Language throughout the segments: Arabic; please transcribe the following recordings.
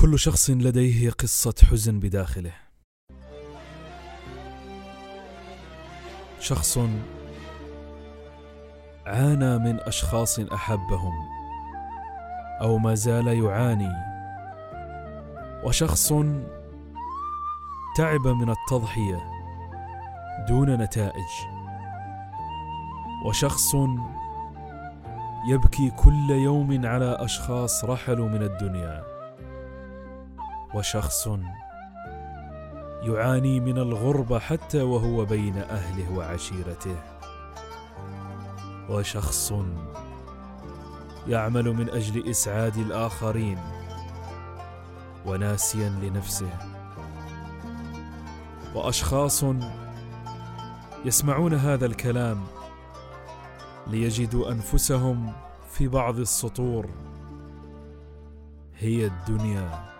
كل شخص لديه قصة حزن بداخله. شخص عانى من أشخاص أحبهم أو ما زال يعاني وشخص تعب من التضحية دون نتائج وشخص يبكي كل يوم على أشخاص رحلوا من الدنيا. وشخص يعاني من الغربة حتى وهو بين أهله وعشيرته. وشخص يعمل من أجل إسعاد الآخرين وناسيا لنفسه. وأشخاص يسمعون هذا الكلام ليجدوا أنفسهم في بعض السطور. هي الدنيا.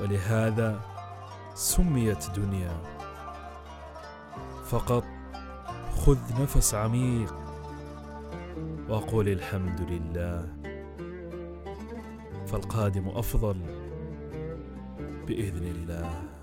ولهذا سميت دنيا. فقط خذ نفس عميق وقل الحمد لله. فالقادم أفضل بإذن الله.